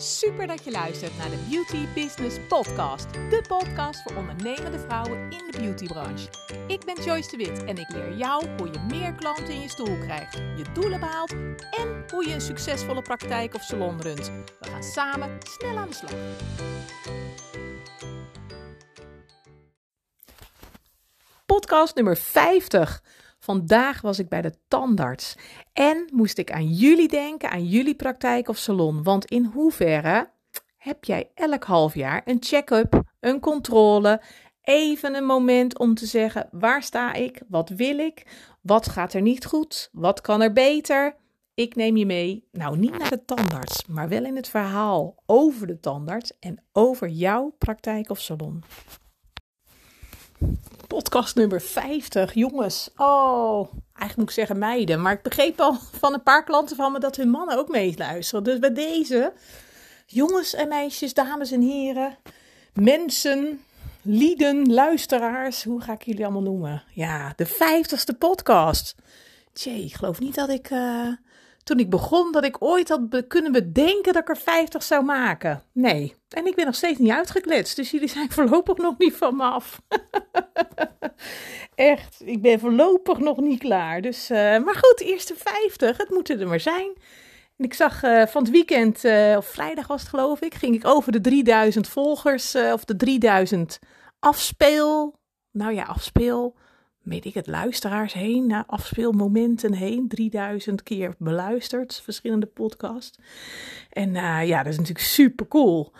Super dat je luistert naar de Beauty Business Podcast. De podcast voor ondernemende vrouwen in de beautybranche. Ik ben Joyce de Wit en ik leer jou hoe je meer klanten in je stoel krijgt, je doelen behaalt en hoe je een succesvolle praktijk of salon runt. We gaan samen snel aan de slag. Podcast nummer 50. Vandaag was ik bij de tandarts en moest ik aan jullie denken, aan jullie praktijk of salon. Want in hoeverre heb jij elk half jaar een check-up, een controle, even een moment om te zeggen: waar sta ik? Wat wil ik? Wat gaat er niet goed? Wat kan er beter? Ik neem je mee, nou niet naar de tandarts, maar wel in het verhaal over de tandarts en over jouw praktijk of salon. Podcast nummer 50, jongens. Oh, eigenlijk moet ik zeggen meiden. Maar ik begreep al van een paar klanten van me dat hun mannen ook meeluisteren. Dus bij deze, jongens en meisjes, dames en heren, mensen, lieden, luisteraars. Hoe ga ik jullie allemaal noemen? Ja, de 50ste podcast. Tjee, ik geloof niet dat ik... Uh, toen ik begon dat ik ooit had kunnen bedenken dat ik er 50 zou maken. Nee. En ik ben nog steeds niet uitgekletst. Dus jullie zijn voorlopig nog niet van me af. Echt, ik ben voorlopig nog niet klaar. Dus, uh, maar goed, eerste 50, het moeten er maar zijn. En ik zag uh, van het weekend, uh, of vrijdag was het geloof ik, ging ik over de 3000 volgers, of de 3000 afspeel. Nou ja, afspeel weet ik het, luisteraars heen, naar afspeelmomenten heen. 3000 keer beluisterd, verschillende podcasts. En uh, ja, dat is natuurlijk super cool.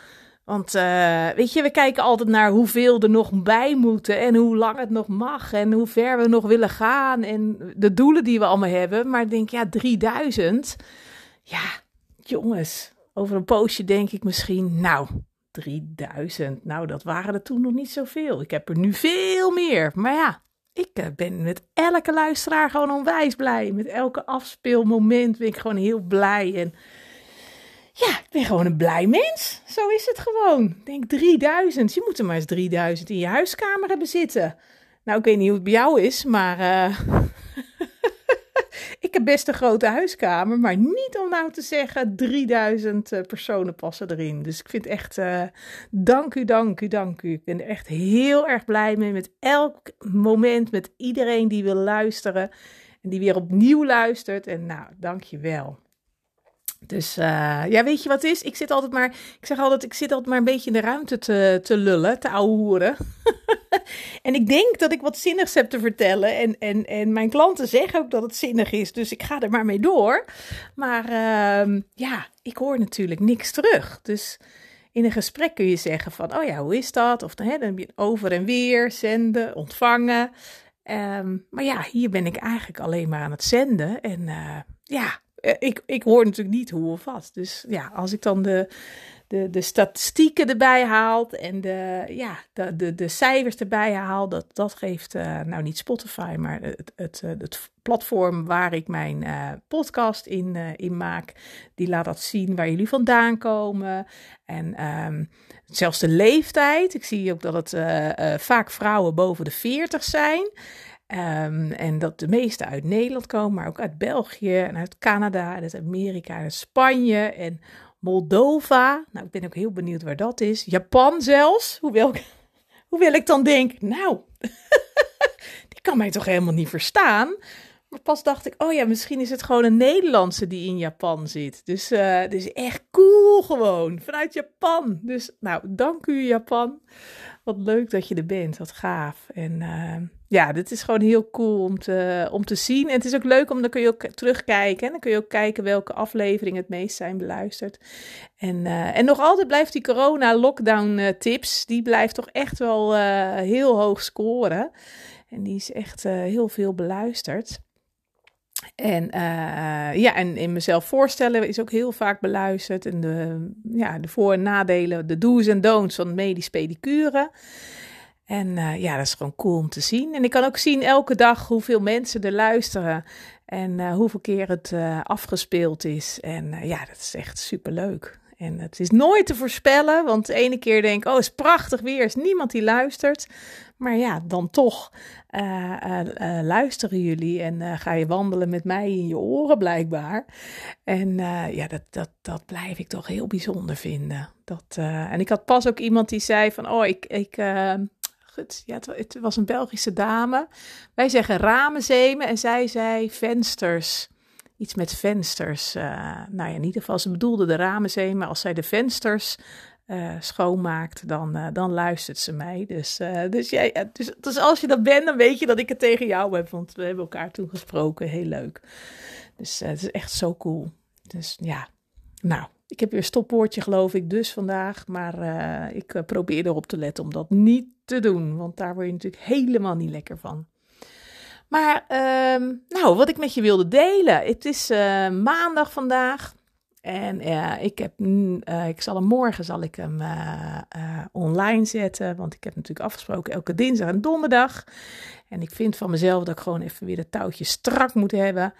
Want uh, weet je, we kijken altijd naar hoeveel er nog bij moeten en hoe lang het nog mag en hoe ver we nog willen gaan en de doelen die we allemaal hebben. Maar ik denk, ja, 3000. Ja, jongens, over een poosje denk ik misschien, nou, 3000. Nou, dat waren er toen nog niet zoveel. Ik heb er nu veel meer. Maar ja, ik eh, ben met elke luisteraar gewoon onwijs blij. Met elke afspeelmoment ben ik gewoon heel blij. En ja, ik ben gewoon een blij mens. Zo is het gewoon. Ik denk 3000. Je moet er maar eens 3000 in je huiskamer hebben zitten. Nou, ik weet niet hoe het bij jou is, maar uh, ik heb best een grote huiskamer, maar niet om nou te zeggen 3000 uh, personen passen erin. Dus ik vind echt, uh, dank u, dank u, dank u. Ik ben er echt heel erg blij mee met elk moment, met iedereen die wil luisteren en die weer opnieuw luistert. En nou, dank je wel. Dus uh, ja, weet je wat het is? Ik zit altijd maar, ik zeg altijd, ik zit altijd maar een beetje in de ruimte te, te lullen, te ouwehoeren. en ik denk dat ik wat zinnigs heb te vertellen. En, en, en mijn klanten zeggen ook dat het zinnig is, dus ik ga er maar mee door. Maar uh, ja, ik hoor natuurlijk niks terug. Dus in een gesprek kun je zeggen van, oh ja, hoe is dat? Of hè, dan heb je over en weer, zenden, ontvangen. Um, maar ja, hier ben ik eigenlijk alleen maar aan het zenden. En uh, ja, eh, ik, ik hoor natuurlijk niet hoe of wat. Dus ja, als ik dan de, de, de statistieken erbij haal en de, ja, de, de, de cijfers erbij haal, dat, dat geeft, uh, nou niet Spotify, maar het, het, eh, het platform waar ik mijn podcast in, in maak, die laat dat zien waar jullie vandaan komen. En um, zelfs de leeftijd. Ik zie ook dat het vaak vrouwen boven de 40 zijn. Um, en dat de meeste uit Nederland komen, maar ook uit België en uit Canada en uit Amerika en Spanje en Moldova. Nou, ik ben ook heel benieuwd waar dat is. Japan zelfs. Hoewel, hoewel ik dan denk, nou, die kan mij toch helemaal niet verstaan. Maar pas dacht ik, oh ja, misschien is het gewoon een Nederlandse die in Japan zit. Dus uh, het is echt cool gewoon, vanuit Japan. Dus nou, dank u Japan. Wat leuk dat je er bent, wat gaaf. En uh, ja, dit is gewoon heel cool om te, om te zien. En het is ook leuk om dan kun je ook terugkijken. En dan kun je ook kijken welke afleveringen het meest zijn beluisterd. En, uh, en nog altijd blijft die corona-lockdown tips, die blijft toch echt wel heel hoog scoren. En die is echt heel veel beluisterd. En ja, en in mezelf voorstellen is ook heel vaak beluisterd. En de, ja, de voor- en nadelen, de do's en don'ts van medisch pedicure. En uh, ja, dat is gewoon cool om te zien. En ik kan ook zien elke dag hoeveel mensen er luisteren. En uh, hoeveel keer het afgespeeld is. En ja, dat is echt super leuk. En het is nooit te voorspellen, want de ene keer denk ik, oh, is prachtig weer, is niemand die luistert. Maar ja, dan toch luisteren jullie en ga je wandelen met mij in je oren blijkbaar. En ja, dat, dat, dat blijf ik toch heel bijzonder vinden. Dat, en ik had pas ook iemand die zei van, oh, ik... ik goed, ja, het, het, was een Belgische dame. Wij zeggen ramenzemen en zij zei vensters iets met vensters. Uh, nou ja, in ieder geval, ze bedoelde de ramen maar als zij de vensters uh, schoonmaakt, dan, uh, dan luistert ze mij. Dus, dus, jij, dus, dus als je dat bent, dan weet je dat ik het tegen jou heb, want we hebben elkaar toen gesproken. Heel leuk. Dus het is echt zo cool. Dus ja, nou, ik heb weer stopwoordje geloof ik dus vandaag, maar ik probeer erop te letten om dat niet te doen, want daar word je natuurlijk helemaal niet lekker van. Maar uh, nou, wat ik met je wilde delen. Het is uh, maandag vandaag. En ik, heb, ik zal hem morgen zal ik hem online zetten. Want ik heb natuurlijk afgesproken elke dinsdag en donderdag. En ik vind van mezelf dat ik gewoon even weer de touwtjes strak moet hebben.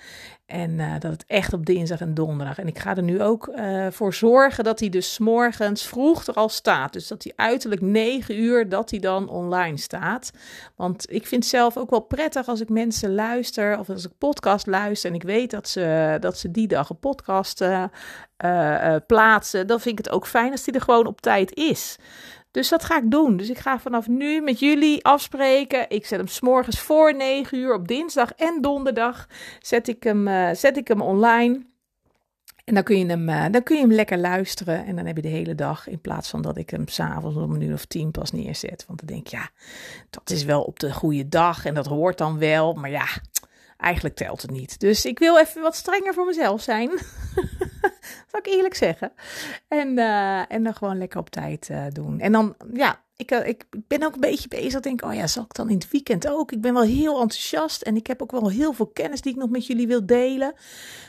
En uh, dat het echt op dinsdag en donderdag. En ik ga er nu ook uh, voor zorgen dat hij dus morgens vroeg er al staat. Dus dat hij uiterlijk 9 uur dat hij dan online staat. Want ik vind het zelf ook wel prettig als ik mensen luister of als ik podcast luister en ik weet dat ze, dat ze die dag een podcast uh, plaatsen. Dan vind ik het ook fijn als die er gewoon op tijd is. Dus dat ga ik doen. Dus ik ga vanaf nu met jullie afspreken. Ik zet hem s'morgens voor 9 uur op dinsdag en donderdag. Zet ik hem, uh, zet ik hem online. En dan kun, je hem, uh, dan kun je hem lekker luisteren. En dan heb je de hele dag. In plaats van dat ik hem s'avonds om een uur of tien pas neerzet. Want dan denk ik, ja, dat is wel op de goede dag. En dat hoort dan wel. Maar ja, eigenlijk telt het niet. Dus ik wil even wat strenger voor mezelf zijn. Zal ik eerlijk zeggen. En, uh, en dan gewoon lekker op tijd uh, doen. En dan, ja, ik, uh, ik ben ook een beetje bezig. Denk, oh ja, zal ik dan in het weekend ook? Ik ben wel heel enthousiast. En ik heb ook wel heel veel kennis die ik nog met jullie wil delen.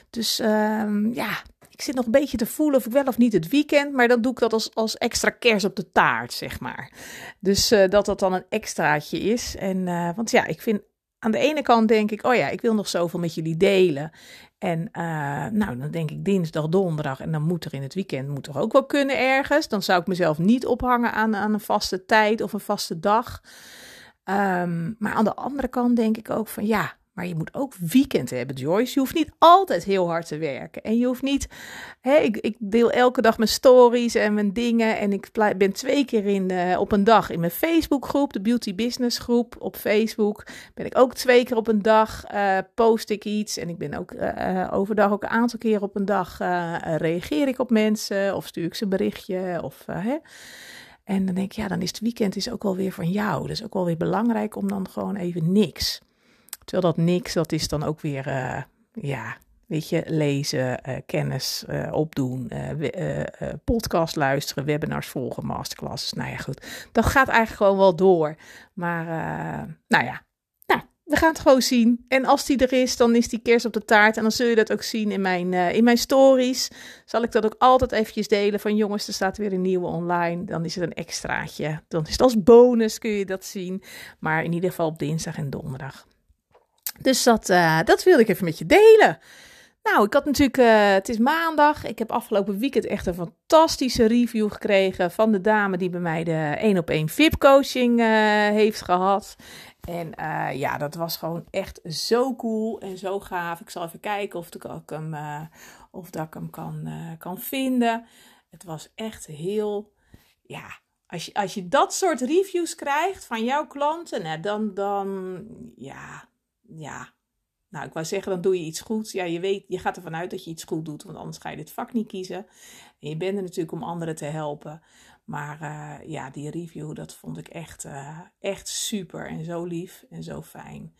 Dus ehm, ja, ik zit nog een beetje te voelen of ik wel of niet het weekend. Maar dan doe ik dat als, als extra kers op de taart, zeg maar. Dus dat dat dan een extraatje is. En, want ja, ik vind aan de ene kant denk ik, oh ja, ik wil nog zoveel met jullie delen. En uh, nou, dan denk ik dinsdag, donderdag en dan moet er in het weekend moet er ook wel kunnen ergens. Dan zou ik mezelf niet ophangen aan, aan een vaste tijd of een vaste dag. Um, maar aan de andere kant denk ik ook van ja, maar je moet ook weekend hebben, Joyce. Je hoeft niet altijd heel hard te werken. En je hoeft niet. Ik, ik deel elke dag mijn stories en mijn dingen. En ik ben twee keer in, uh, op een dag in mijn Facebookgroep, de Beauty Business groep op Facebook. Ben ik ook twee keer op een dag uh, post ik iets. En ik ben ook uh, overdag ook een aantal keer op een dag reageer ik op mensen. Of stuur ik ze een berichtje. Of, hè. En dan denk ik, ja, dan is het weekend is ook wel weer van jou. Dus ook wel weer belangrijk om dan gewoon even niks. Terwijl dat niks, dat is dan ook weer, uh, ja, weet je, lezen, uh, kennis uh, opdoen, podcast luisteren, webinars volgen, masterclasses. Nou ja, goed. Dat gaat eigenlijk gewoon wel door. Maar, nou ja, nou, we gaan het gewoon zien. En als die er is, dan is die kers op de taart. En dan zul je dat ook zien in mijn, in mijn stories. Zal ik dat ook altijd eventjes delen. Van jongens, er staat weer een nieuwe online. Dan is het een extraatje. Dan is het als bonus, kun je dat zien. Maar in ieder geval op dinsdag en donderdag. Dus dat, uh, dat wilde ik even met je delen. Nou, ik had natuurlijk, uh, het is maandag. Ik heb afgelopen weekend echt een fantastische review gekregen van de dame die bij mij de 1 op 1 VIP coaching uh, heeft gehad. En ja, dat was gewoon echt zo cool en zo gaaf. Ik zal even kijken of, ik hem, of dat ik hem kan, kan vinden. Het was echt heel, ja, als je, als je dat soort reviews krijgt van jouw klanten, dan, dan, ja, ja, nou, ik wou zeggen, dan doe je iets goed. Ja, je weet, je gaat ervan uit dat je iets goed doet, want anders ga je dit vak niet kiezen. En je bent er natuurlijk om anderen te helpen. Maar uh, ja, die review, dat vond ik echt, uh, echt super en zo lief en zo fijn.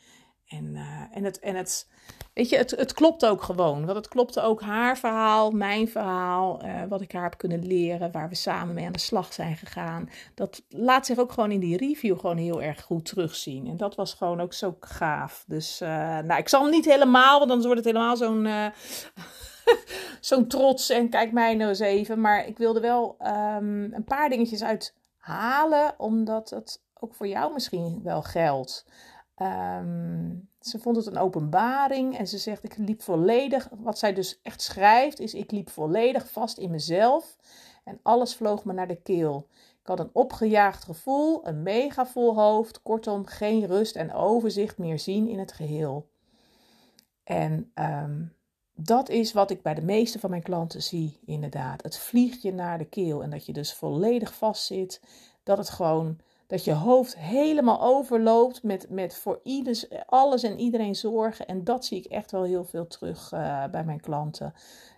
En, uh, en, het, en het, weet je, het, het klopt ook gewoon. Want het klopte ook haar verhaal, mijn verhaal, uh, wat ik haar heb kunnen leren, waar we samen mee aan de slag zijn gegaan. Dat laat zich ook gewoon in die review gewoon heel erg goed terugzien. En dat was gewoon ook zo gaaf. Dus, uh, nou, ik zal hem niet helemaal, want dan wordt het helemaal zo'n zo'n trots en kijk mij nou eens even. Maar ik wilde wel um, een paar dingetjes uit halen, omdat het ook voor jou misschien wel geldt. Um, Ze vond het een openbaring en ze zegt: Ik liep volledig. Wat zij dus echt schrijft, is: Ik liep volledig vast in mezelf en alles vloog me naar de keel. Ik had een opgejaagd gevoel, een mega vol hoofd, kortom, geen rust en overzicht meer zien in het geheel. En ehm, dat is wat ik bij de meeste van mijn klanten zie, inderdaad. Het vliegt je naar de keel en dat je dus volledig vastzit. Dat het gewoon, dat je hoofd helemaal overloopt met, met voor ieders, alles en iedereen zorgen. En dat zie ik echt wel heel veel terug uh, bij mijn klanten.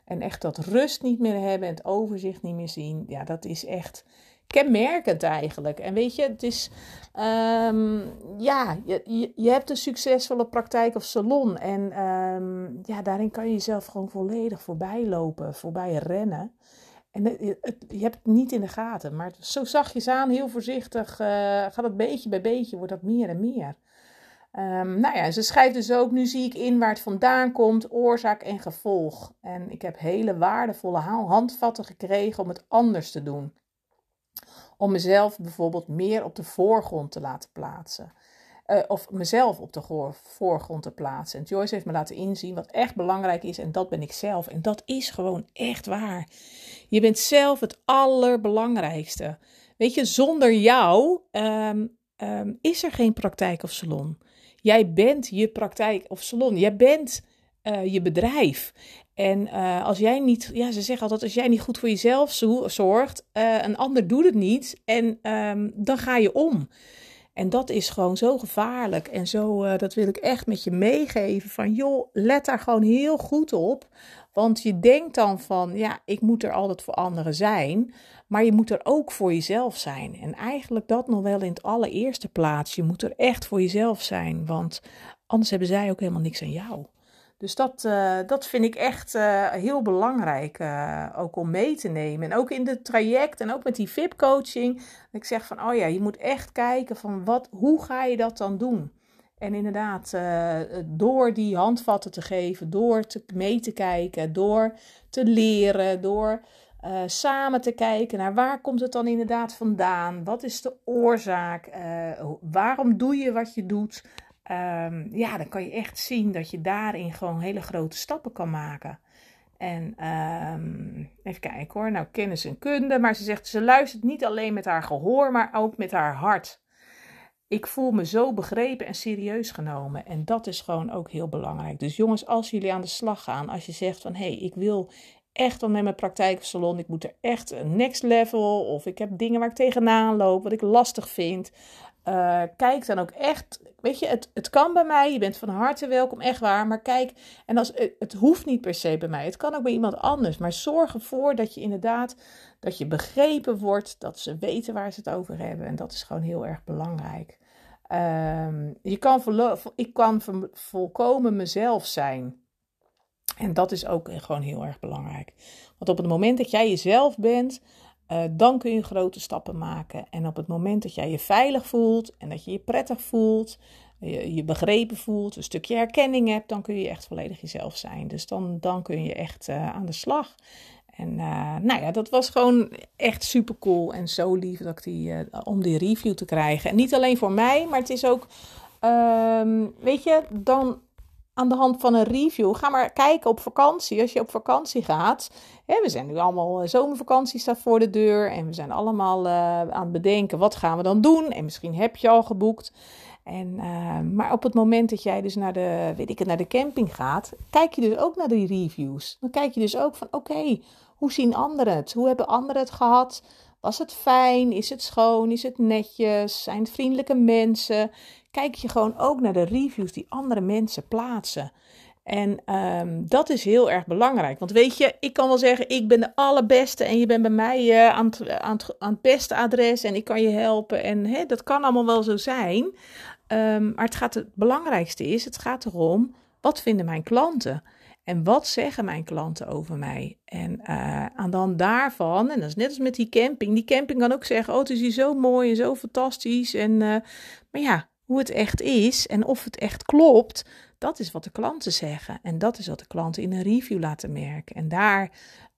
En echt dat rust niet meer hebben en het overzicht niet meer zien. Ja, dat is echt kenmerkend eigenlijk. En weet je, het is, um, ja, je, je, hebt een succesvolle praktijk of salon. En um, ja, daarin kan je jezelf gewoon volledig voorbij lopen, voorbij rennen. En het, je hebt het niet in de gaten, maar zo zachtjes aan, heel voorzichtig, uh, gaat het beetje bij beetje, wordt dat meer en meer. Um, nou ja, ze schrijft dus ook, nu zie ik in waar het vandaan komt, oorzaak en gevolg. En ik heb hele waardevolle handvatten gekregen om het anders te doen om mezelf bijvoorbeeld meer op de voorgrond te laten plaatsen. Uh, of mezelf op de voorgrond te plaatsen. En Joyce heeft me laten inzien wat echt belangrijk is. En dat ben ik zelf. En dat is gewoon echt waar. Je bent zelf het allerbelangrijkste. Weet je, zonder jou um, um, is er geen praktijk of salon. Jij bent je praktijk of salon. Jij bent uh, je bedrijf. En uh, als jij niet, ja, ze zeggen altijd: als jij niet goed voor jezelf zorgt, uh, een ander doet het niet. En um, dan ga je om. En dat is gewoon zo gevaarlijk. En zo, dat wil ik echt met je meegeven. Van joh, let daar gewoon heel goed op. Want je denkt dan van, ja, ik moet er altijd voor anderen zijn. Maar je moet er ook voor jezelf zijn. En eigenlijk dat nog wel in het allereerste plaats. Je moet er echt voor jezelf zijn. Want anders hebben zij ook helemaal niks aan jou. Dus dat, uh, dat vind ik echt uh, heel belangrijk uh, ook om mee te nemen. En ook in het traject en ook met die VIP-coaching. Ik zeg van, oh ja, je moet echt kijken van wat, hoe ga je dat dan doen? En inderdaad, door die handvatten te geven, door te, mee te kijken, door te leren, door samen te kijken naar waar komt het dan inderdaad vandaan? Wat is de oorzaak? waarom doe je wat je doet? Um, ja, dan kan je echt zien dat je daarin gewoon hele grote stappen kan maken. En um, even kijken hoor, nou kennis en kunde, maar ze zegt ze luistert niet alleen met haar gehoor, maar ook met haar hart. Ik voel me zo begrepen en serieus genomen en dat is gewoon ook heel belangrijk. Dus jongens, als jullie aan de slag gaan, als je zegt van hé, hey, ik wil echt dan met mijn praktijk salon, ik moet er echt een next level of ik heb dingen waar ik tegenaan loop, wat ik lastig vind. Uh, kijk dan ook echt, weet je, het, het kan bij mij, je bent van harte welkom, echt waar. Maar kijk, en als, het hoeft niet per se bij mij, het kan ook bij iemand anders. Maar zorg ervoor dat je inderdaad, dat je begrepen wordt, dat ze weten waar ze het over hebben. En dat is gewoon heel erg belangrijk. Um, je kan ik kan volkomen mezelf zijn. En dat is ook gewoon heel erg belangrijk. Want op het moment dat jij jezelf bent, uh, dan kun je grote stappen maken. En op het moment dat jij je veilig voelt en dat je je prettig voelt, je, begrepen voelt, een stukje herkenning hebt, dan kun je echt volledig jezelf zijn. Dus dan, dan kun je echt uh, aan de slag. En uh, nou ja, dat was gewoon echt super cool en zo lief dat ik die, om die review te krijgen. En niet alleen voor mij, maar het is ook, um, weet je, dan aan de hand van een review. Ga maar kijken op vakantie. Als je op vakantie gaat. Hè, we zijn nu allemaal, eh, zomervakantie staat voor de deur. En we zijn allemaal aan het bedenken, wat gaan we dan doen? En misschien heb je al geboekt. En, uh, maar op het moment dat jij dus naar de, weet ik naar de camping gaat, kijk je dus ook naar die reviews. Dan kijk je dus ook van, oké, hoe zien anderen het? Hoe hebben anderen het gehad? Was het fijn? Is het schoon? Is het netjes? Zijn het vriendelijke mensen? Kijk je gewoon ook naar de reviews die andere mensen plaatsen. En um, dat is heel erg belangrijk. Want weet je, ik kan wel zeggen, ik ben de allerbeste en je bent bij mij uh, aan, het, aan, het, beste adres en ik kan je helpen. En hè, dat kan allemaal wel zo zijn. Um, maar het, gaat, het belangrijkste is, het gaat erom, wat vinden mijn klanten? En wat zeggen mijn klanten over mij? En uh, aan dan daarvan, en dat is net als met die camping. Die camping kan ook zeggen: Oh, het is hier zo mooi en zo fantastisch. En, uh, maar ja, hoe het echt is en of het echt klopt, dat is wat de klanten zeggen. En dat is wat de klanten in een review laten merken. En daar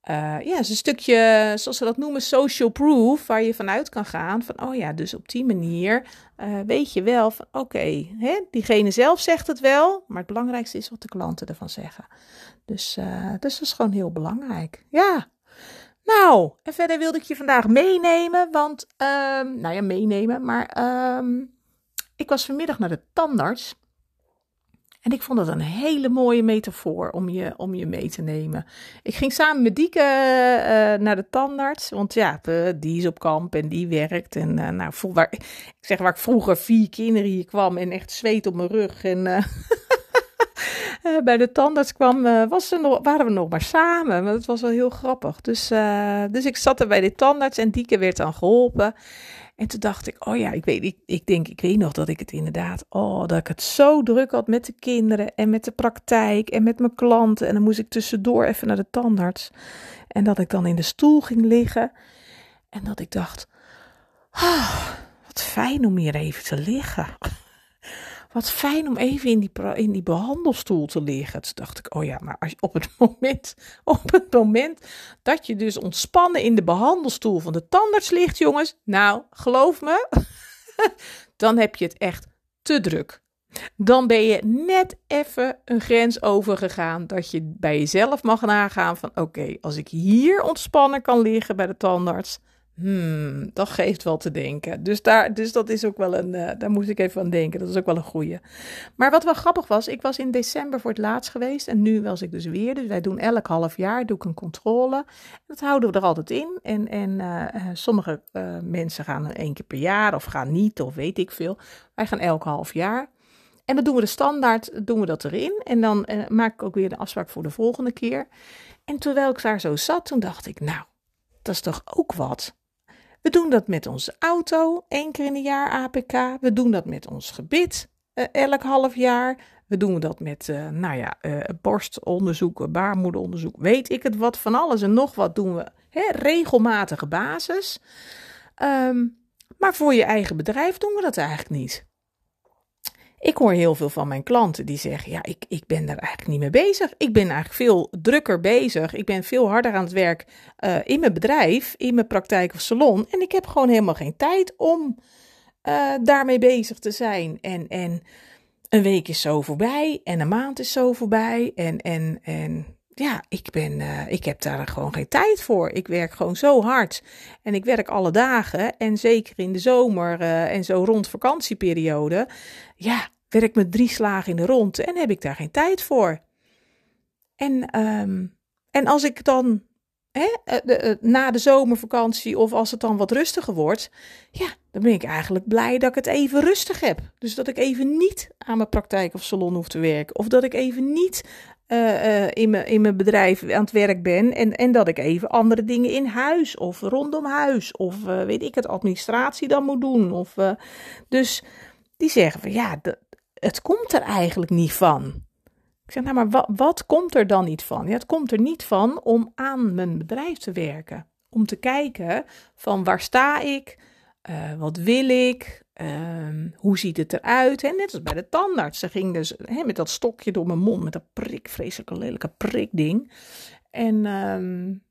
uh, ja, is een stukje, zoals ze dat noemen, social proof, waar je vanuit kan gaan van, oh ja, dus op die manier uh, weet je wel van, oké, diegene zelf zegt het wel, maar het belangrijkste is wat de klanten ervan zeggen. Dus, uh, dus dat is gewoon heel belangrijk. Ja. Nou, en verder wilde ik je vandaag meenemen, want, um, nou ja, meenemen, maar um, ik was vanmiddag naar de tandarts. En ik vond dat een hele mooie metafoor om je, om je mee te nemen. Ik ging samen met Dieke uh, naar de tandarts. Want ja, die is op kamp en die werkt. En uh, nou, waar, ik zeg waar ik vroeger vier kinderen hier kwam en echt zweet op mijn rug. En uh, bij de tandarts kwam, was ze nog, waren we nog maar samen. Maar dat was wel heel grappig. Dus, dus ik zat er bij de tandarts en Dieke werd dan geholpen. En toen dacht ik, oh ja, ik weet, ik, ik denk, ik weet nog dat ik het inderdaad, oh, dat ik het zo druk had met de kinderen en met de praktijk en met mijn klanten. En dan moest ik tussendoor even naar de tandarts. En dat ik dan in de stoel ging liggen. En dat ik dacht, oh, wat fijn om hier even te liggen. Wat fijn om even in die, in die behandelstoel te liggen. Toen dacht ik, oh ja, maar als op het moment, op het moment dat je dus ontspannen in de behandelstoel van de tandarts ligt, jongens. Nou, geloof me, dan heb je het echt te druk. Dan ben je net even een grens overgegaan dat je bij jezelf mag nagaan van oké, als ik hier ontspannen kan liggen bij de tandarts, Hmm, dat geeft wel te denken. Dus, daar, dus dat is ook wel een. Uh, daar moest ik even aan denken. Dat is ook wel een goeie. Maar wat wel grappig was, ik was in december voor het laatst geweest. En nu was ik dus weer. Dus wij doen elk half jaar doe ik een controle. Dat houden we er altijd in. En, en uh, sommige uh, mensen gaan één keer per jaar of gaan niet, of weet ik veel. Wij gaan elk half jaar. En dan doen we de standaard, doen we dat erin. En dan maak ik ook weer de afspraak voor de volgende keer. En terwijl ik daar zo zat, toen dacht ik, nou, dat is toch ook wat. We doen dat met onze auto, één keer in een jaar APK. We doen dat met ons gebit, uh, elk half jaar. We doen dat met, uh, nou ja, uh, borstonderzoek, baarmoederonderzoek, weet ik het wat, van alles en nog wat doen we. Hè, regelmatige basis. Um, maar voor je eigen bedrijf doen we dat eigenlijk niet. Ik hoor heel veel van mijn klanten die zeggen: Ja, ik, ik ben daar eigenlijk niet mee bezig. Ik ben eigenlijk veel drukker bezig. Ik ben veel harder aan het werk uh, in mijn bedrijf, in mijn praktijk of salon. En ik heb gewoon helemaal geen tijd om uh, daarmee bezig te zijn. En, en een week is zo voorbij en een maand is zo voorbij. En, en, en ja, ik, ben, uh, ik heb daar gewoon geen tijd voor. Ik werk gewoon zo hard. En ik werk alle dagen. En zeker in de zomer uh, en zo rond vakantieperiode. Ja, werk met drie slagen in de rond. En heb ik daar geen tijd voor. En, um, en als ik dan hè, eh, na de zomervakantie of als het dan wat rustiger wordt. Ja, dan ben ik eigenlijk blij dat ik het even rustig heb. Dus dat ik even niet aan mijn praktijk of salon hoef te werken. Of dat ik even niet uh, uh, in, mijn, in mijn bedrijf aan het werk ben. En, en dat ik even andere dingen in huis of rondom huis. Of uh, weet ik het, administratie dan moet doen. Of, dus die zeggen van ja, het komt er eigenlijk niet van. Ik zeg nou, maar wat, wat komt er dan niet van? Ja, het komt er niet van om aan mijn bedrijf te werken. Om te kijken van waar sta ik? wat wil ik? Um, hoe ziet het eruit? En net als bij de tandarts. Ze ging dus met dat stokje door mijn mond, met dat prik, vreselijke lelijke prikding. En um,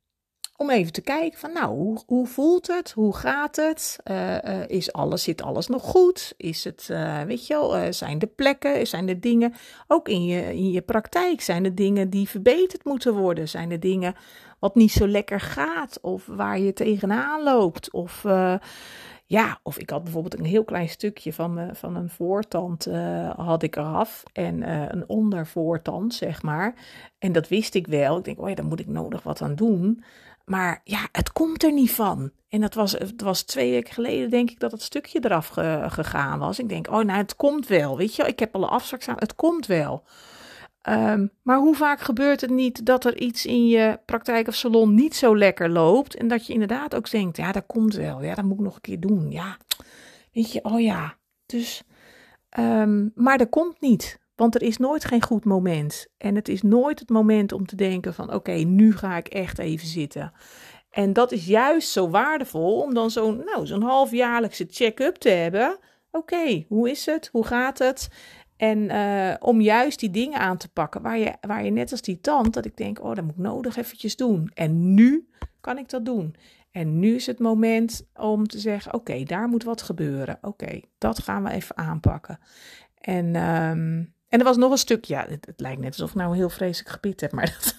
om even te kijken van, nou, hoe, hoe voelt het? Hoe gaat het? Uh, uh, is alles, zit alles nog goed? Is het, uh, weet je wel, zijn er plekken, zijn er dingen, ook in je, in je praktijk, zijn er dingen die verbeterd moeten worden? Zijn er dingen wat niet zo lekker gaat? Of waar je tegenaan loopt? Of ja, of ik had bijvoorbeeld een heel klein stukje van, me, van een voortand uh, had ik eraf. En uh, een ondervoortand, zeg maar. En dat wist ik wel. Ik denk, oh ja, daar moet ik nodig wat aan doen. Maar ja, het komt er niet van. En dat was, het was twee weken geleden, denk ik, dat het stukje eraf ge, gegaan was. Ik denk, oh nou, het komt wel. Weet je, ik heb alle afspraak staan. Het komt wel. Um, maar hoe vaak gebeurt het niet dat er iets in je praktijk of salon niet zo lekker loopt en dat je inderdaad ook denkt, ja, dat komt wel, ja, dat moet ik nog een keer doen, ja, weet je, oh ja, dus, um, maar dat komt niet, want er is nooit geen goed moment en het is nooit het moment om te denken van, oké, nu ga ik echt even zitten. En dat is juist zo waardevol om dan zo'n, nou, zo'n halfjaarlijkse check-up te hebben. Oké, hoe is het? Hoe gaat het? En uh, om juist die dingen aan te pakken waar je, waar je net als die tand, dat ik denk, oh, dat moet ik nodig eventjes doen. En nu kan ik dat doen. En nu is het moment om te zeggen, oké, daar moet wat gebeuren. Oké, dat gaan we even aanpakken. En, um, en er was nog een stuk, ja, het, lijkt net alsof ik nou een heel vreselijk gebied heb, maar dat,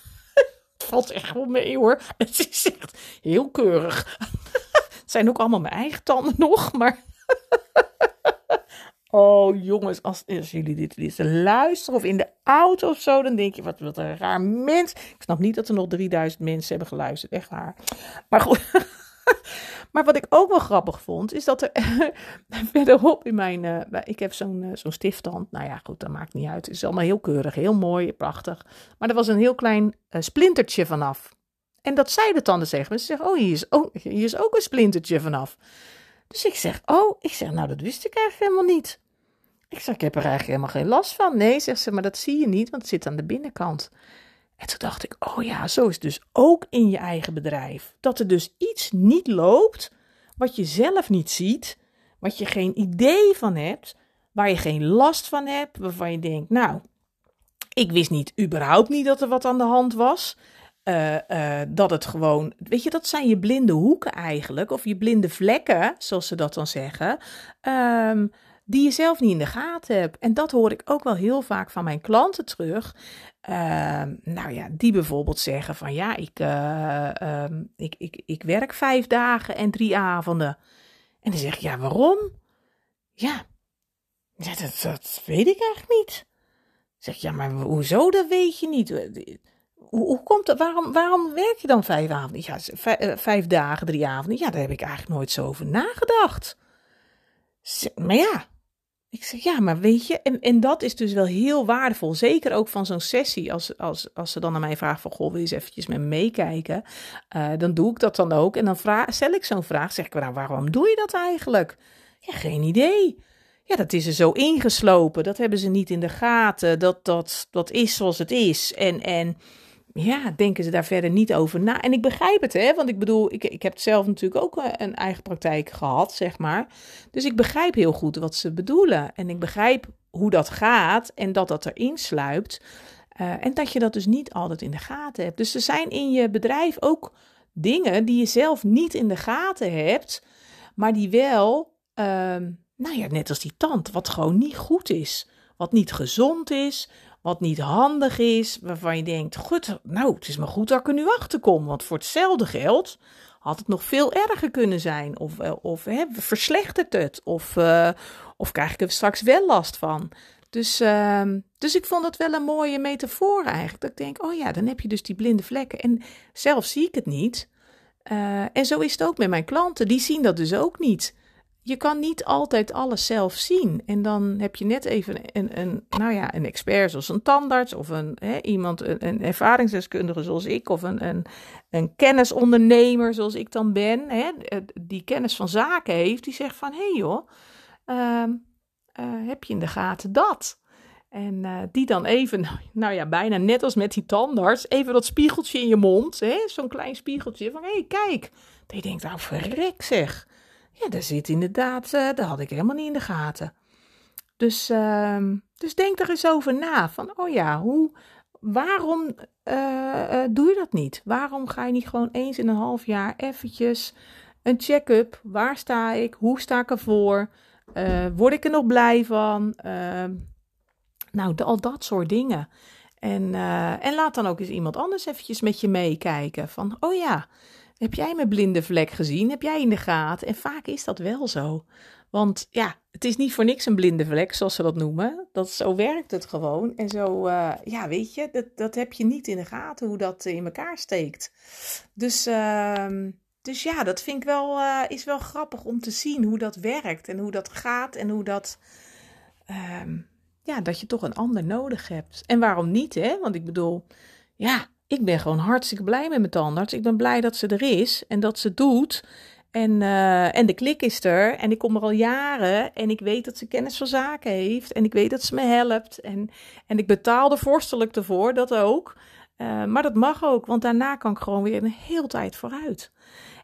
het valt echt wel mee hoor. Het is echt heel keurig. het zijn ook allemaal mijn eigen tanden nog, maar... Oh jongens, als, jullie dit, dit luisteren of in de auto of zo, dan denk je, wat, wat een raar mens. Ik snap niet dat er nog 3000 mensen hebben geluisterd, echt waar. Maar goed. maar wat ik ook wel grappig vond, is dat er verderop in mijn, uh, ik heb zo'n zo'n stifttand. Nou ja, goed, dat maakt niet uit. Het is allemaal heel keurig, heel mooi, prachtig. Maar er was een heel klein uh, splintertje vanaf. En dat zei de tanden zeggen. Ze zeggen, oh hier, is ook, hier is ook een splintertje vanaf. Dus ik zeg, oh, ik zeg, nou dat wist ik eigenlijk helemaal niet. Ik zeg, ik heb er eigenlijk helemaal geen last van. Nee, zegt ze, maar dat zie je niet, want het zit aan de binnenkant. En toen dacht ik, oh ja, zo is het dus ook in je eigen bedrijf. Dat er dus iets niet loopt, wat je zelf niet ziet, wat je geen idee van hebt, waar je geen last van hebt, waarvan je denkt, nou, ik wist niet, überhaupt niet dat er wat aan de hand was. Uh, uh, dat het gewoon, weet je, dat zijn je blinde hoeken eigenlijk, of je blinde vlekken, zoals ze dat dan zeggen. Um, die je zelf niet in de gaten hebt. En dat hoor ik ook wel heel vaak van mijn klanten terug. Uh, nou ja, die bijvoorbeeld zeggen van ja, ik, uh, ik, ik, ik werk vijf dagen en drie avonden. En dan zeg ik ja, waarom? Ja, ja dat, dat weet ik eigenlijk niet. Zeg ja, maar hoezo, dat weet je niet. Hoe, hoe komt het? Waarom, waarom werk je dan vijf avonden? Ja, vijf, vijf dagen, drie avonden. Ja, daar heb ik eigenlijk nooit zo over nagedacht. Maar ja, ik zeg, ja, maar weet je, en, en dat is dus wel heel waardevol. Zeker ook van zo'n sessie, als, als, als ze dan aan mij vragen van, goh, wil je eens eventjes met me meekijken? Uh, dan doe ik dat dan ook. En dan vraag, stel ik zo'n vraag, zeg ik, nou, waarom doe je dat eigenlijk? Ja, geen idee. Ja, dat is er zo ingeslopen. Dat hebben ze niet in de gaten. Dat, dat, dat is zoals het is. En, en ja, denken ze daar verder niet over na. En ik begrijp het, hè, want ik bedoel, ik, ik heb zelf natuurlijk ook eh, een eigen praktijk gehad, zeg maar. Dus ik begrijp heel goed wat ze bedoelen. En ik begrijp hoe dat gaat en dat dat erin sluipt. Uh, en dat je dat dus niet altijd in de gaten hebt. Dus er zijn in je bedrijf ook dingen die je zelf niet in de gaten hebt, maar die wel, uh, nou ja, net als die tand, wat gewoon niet goed is. Wat niet gezond is, wat niet handig is, waarvan je denkt, goed, nou, het is maar goed dat ik er nu achter kom, want voor hetzelfde geld had het nog veel erger kunnen zijn, of, eh, of hè, verslechtert het, of, uh, of krijg ik er straks wel last van. Dus, uh, dus ik vond dat wel een mooie metafoor eigenlijk, dat ik denk, oh ja, dan heb je dus die blinde vlekken. En zelf zie ik het niet. Uh, en zo is het ook met mijn klanten, die zien dat dus ook niet je kan niet altijd alles zelf zien. En dan heb je net even een, een nou ja, een expert zoals een tandarts of een, hè, iemand, een, ervaringsdeskundige zoals ik of een, een, een kennisondernemer zoals ik dan ben, hè, die kennis van zaken heeft, die zegt van, hé hey joh, uh, uh, heb je in de gaten dat? En uh, die dan even, nou ja, bijna net als met die tandarts, even dat spiegeltje in je mond, zo'n klein spiegeltje van, hé, hey, kijk. Je denkt, nou verrek zeg. Ja, daar zit inderdaad, uh, dat had ik helemaal niet in de gaten. Dus, uh, dus denk er eens over na. Van, oh ja, hoe, waarom uh, doe je dat niet? Waarom ga je niet gewoon eens in een half jaar eventjes een check-up? Waar sta ik? Hoe sta ik ervoor? word ik er nog blij van? Ehm, nou, al dat soort dingen. En, en laat dan ook eens iemand anders eventjes met je meekijken. Van, oh ja, heb jij mijn blinde vlek gezien? Heb jij in de gaten? En vaak is dat wel zo. Want ja, het is niet voor niks een blinde vlek, zoals ze dat noemen. Dat, zo werkt het gewoon. En zo, uh, ja, weet je, dat, dat heb je niet in de gaten hoe dat in elkaar steekt. Dus, uh, dus ja, dat vind ik wel, uh, is wel grappig om te zien hoe dat werkt. En hoe dat gaat en hoe dat, ehm, ja, dat je toch een ander nodig hebt. En waarom niet, hè? Want ik bedoel, ja, ik ben gewoon hartstikke blij met mijn tandarts. Ik ben blij dat ze er is en dat ze doet. En, uh, en de klik is er. En ik kom er al jaren. En ik weet dat ze kennis van zaken heeft. En ik weet dat ze me helpt. En, en ik betaal er vorstelijk ervoor, dat ook. Uh, maar dat mag ook, want daarna kan ik gewoon weer een heel tijd vooruit.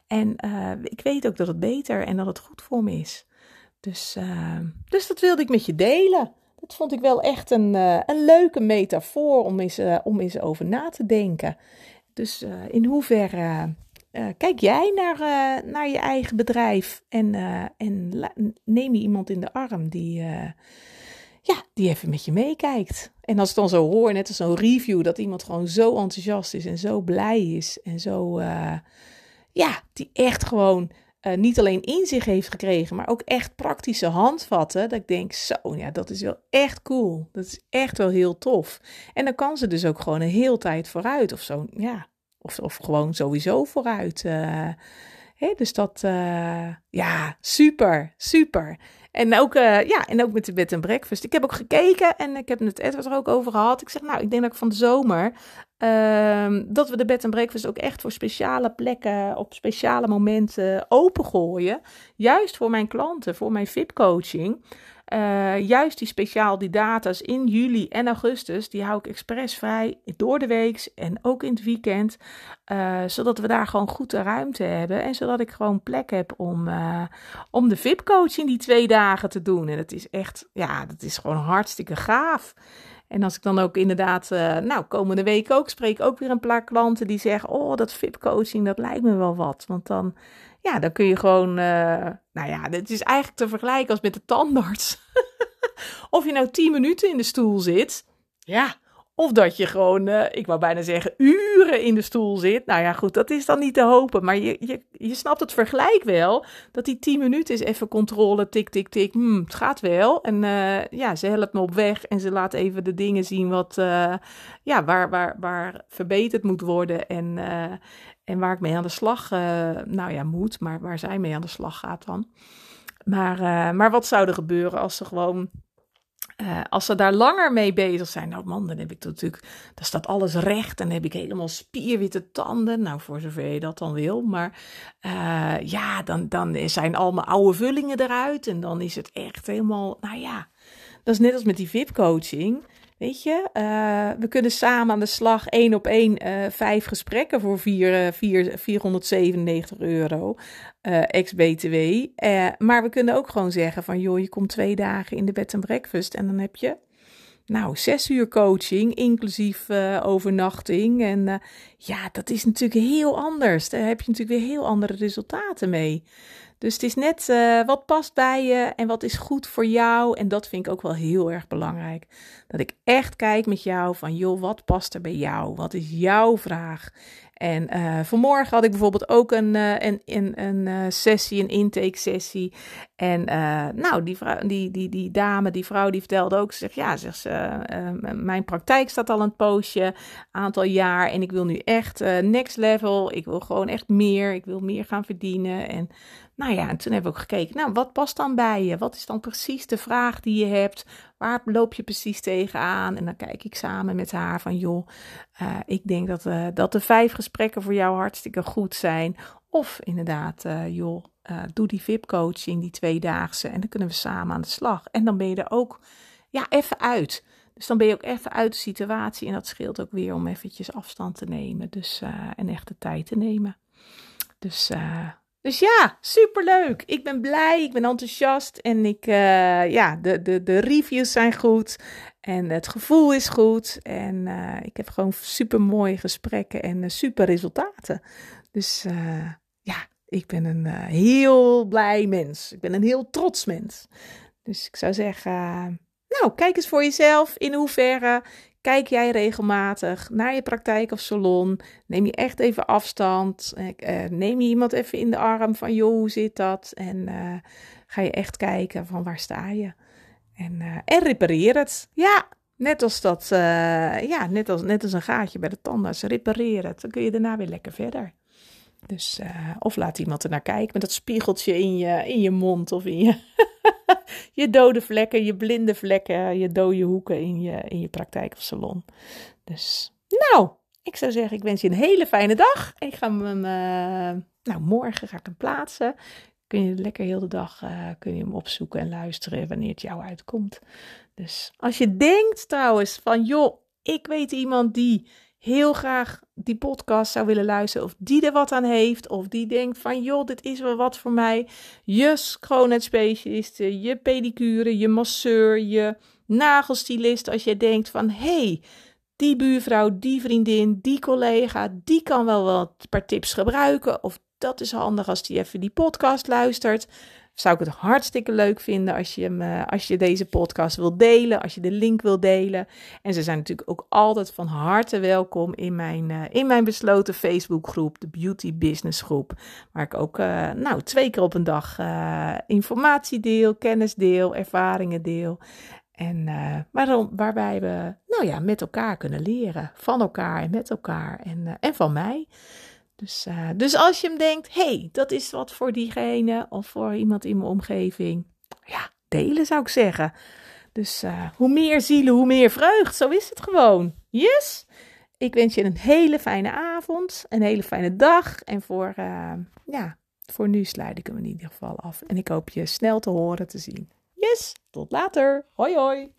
En uh, ik weet ook dat het beter en dat het goed voor me is. Dus, dus dat wilde ik met je delen. Dat vond ik wel echt een, een leuke metafoor om eens, om eens over na te denken. Dus in hoeverre kijk jij naar, naar je eigen bedrijf en, en neem je iemand in de arm die ja, die even met je meekijkt. En als ik dan zo hoor, net als zo'n review, dat iemand gewoon zo enthousiast is en zo blij is en zo, ja, die echt gewoon uh, niet alleen inzicht heeft gekregen, maar ook echt praktische handvatten. Dat ik denk, zo, ja, dat is wel echt cool. Dat is echt wel heel tof. En dan kan ze dus ook gewoon een heel tijd vooruit of zo, ja, of, of gewoon sowieso vooruit. Hè, dus dat, ja, super, super. En ook, uh, ja, en ook met de bed en breakfast. Ik heb ook gekeken en ik heb het Edward er ook over gehad. Ik zeg, nou, ik denk dat ik van de zomer uh, dat we de bed en breakfast ook echt voor speciale plekken, op speciale momenten opengooien. Juist voor mijn klanten, voor mijn VIP-coaching. Uh, juist die speciaal die data's in juli en augustus, die hou ik expres vrij door de week en ook in het weekend. Uh, zodat we daar gewoon goed de ruimte hebben. En zodat ik gewoon plek heb om, uh, om de VIP-coaching die twee dagen te doen. En dat is echt, ja, dat is gewoon hartstikke gaaf. En als ik dan ook inderdaad, nou, komende week ook spreek ook weer een paar klanten die zeggen: Oh, dat VIP-coaching, dat lijkt me wel wat. Want dan ja, dan kun je gewoon, uh, nou ja, het is eigenlijk te vergelijken als met de tandarts. of je nou 10 minuten in de stoel zit, ja, of dat je gewoon, uh, ik wou bijna zeggen, uren in de stoel zit. Nou ja, goed, dat is dan niet te hopen. Maar je, je, je snapt het vergelijk wel. Dat die 10 minuten is even controle, tik, tik, tik. Hmm, het gaat wel. En uh, ja, ze helpt me op weg en ze laat even de dingen zien wat, uh, ja, waar, waar, waar verbeterd moet worden. En, en waar ik mee aan de slag, nou ja, moet, maar waar zij mee aan de slag gaat dan. Maar, maar wat zou er gebeuren als ze gewoon, uh, als ze daar langer mee bezig zijn? Nou man, dan heb ik natuurlijk, dan staat alles recht en dan heb ik helemaal spierwitte tanden. Nou, voor zover je dat dan wil. Maar ja, dan, dan zijn al mijn oude vullingen eruit en dan is het echt helemaal, nou ja. Dat is net als met die VIP-coaching. Weet je, uh, we kunnen samen aan de slag één op één uh, vijf gesprekken voor vier, vier, 497 euro uh, ex-BTW. maar we kunnen ook gewoon zeggen van joh, je komt twee dagen in de bed en breakfast en dan heb je nou, zes uur coaching, inclusief overnachting. En ja, dat is natuurlijk heel anders. Daar heb je natuurlijk weer heel andere resultaten mee. Dus het is net uh, wat past bij je en wat is goed voor jou. En dat vind ik ook wel heel erg belangrijk. Dat ik echt kijk met jou van, joh, wat past er bij jou? Wat is jouw vraag? En uh, vanmorgen had ik bijvoorbeeld ook een, uh, een, een, sessie, een intake sessie. En nou, die, vrouw, die, die, die dame, die vrouw, die vertelde ook, ze zegt, ja, zegt ze, mijn praktijk staat al een poosje, aantal jaar. En ik wil nu echt next level. Ik wil gewoon echt meer. Ik wil meer gaan verdienen. En nou ja, en toen hebben we ook gekeken, nou, wat past dan bij je? Wat is dan precies de vraag die je hebt? Waar loop je precies tegenaan? En dan kijk ik samen met haar van, joh, uh, ik denk dat, uh, dat de vijf gesprekken voor jou hartstikke goed zijn. Of inderdaad, uh, joh, doe die VIP-coaching, die tweedaagse, en dan kunnen we samen aan de slag. En dan ben je er ook, ja, even uit. Dus dan ben je ook even uit de situatie en dat scheelt ook weer om eventjes afstand te nemen. Dus, en echt de tijd te nemen. Dus dus ja, superleuk. Ik ben blij, ik ben enthousiast en ik, uh, ja, de, de, de reviews zijn goed en het gevoel is goed. En uh, ik heb gewoon super mooie gesprekken en uh, super resultaten. Dus ja, ik ben een heel blij mens. Ik ben een heel trots mens. Dus ik zou zeggen, nou, kijk eens voor jezelf in hoeverre Kijk jij regelmatig naar je praktijk of salon? Neem je echt even afstand? Uh, neem je iemand even in de arm van, joh, hoe zit dat? En uh, ga je echt kijken van waar sta je? En, en repareer het. Ja, net als dat, ja, net als, net als een gaatje bij de tandarts. Repareer het. Dan kun je daarna weer lekker verder. Dus, of laat iemand er naar kijken met dat spiegeltje in je, in je mond of in je, je dode vlekken, je blinde vlekken, je dode hoeken in je, in je praktijk of salon. Dus, nou, ik zou zeggen, ik wens je een hele fijne dag. Ik ga hem, uh, nou, morgen ga ik hem plaatsen. Kun je lekker heel de dag uh, kun je hem opzoeken en luisteren wanneer het jou uitkomt. Dus als je denkt trouwens van, joh, ik weet iemand die heel graag die podcast zou willen luisteren, of die er wat aan heeft, of die denkt van joh, dit is wel wat voor mij. Je schoonheidsspecialist, je pedicure, je masseur, je nagelstylist. Als je denkt van hey, die buurvrouw, die vriendin, die collega, die kan wel wat paar tips gebruiken. Of dat is handig als die even die podcast luistert zou ik het hartstikke leuk vinden als je, hem, eh, als je deze podcast wil delen, als je de link wil delen. En ze zijn natuurlijk ook altijd van harte welkom in mijn, uh, in mijn besloten Facebookgroep, de Beauty Business Groep. Waar ik ook uh, nou, twee keer op een dag informatie deel, kennis deel, ervaringen deel. En waarom, waarbij we nou ja, met elkaar kunnen leren. Van elkaar en met elkaar en, en van mij. Dus, uh, dus als je hem denkt, hey, dat is wat voor diegene of voor iemand in mijn omgeving. Ja, delen zou ik zeggen. Dus uh, hoe meer zielen, hoe meer vreugd. Zo is het gewoon. Yes? Ik wens je een hele fijne avond, een hele fijne dag. En voor, uh, ja, voor nu sluit ik hem in ieder geval af. En ik hoop je snel te horen, te zien. Yes, tot later. Hoi hoi.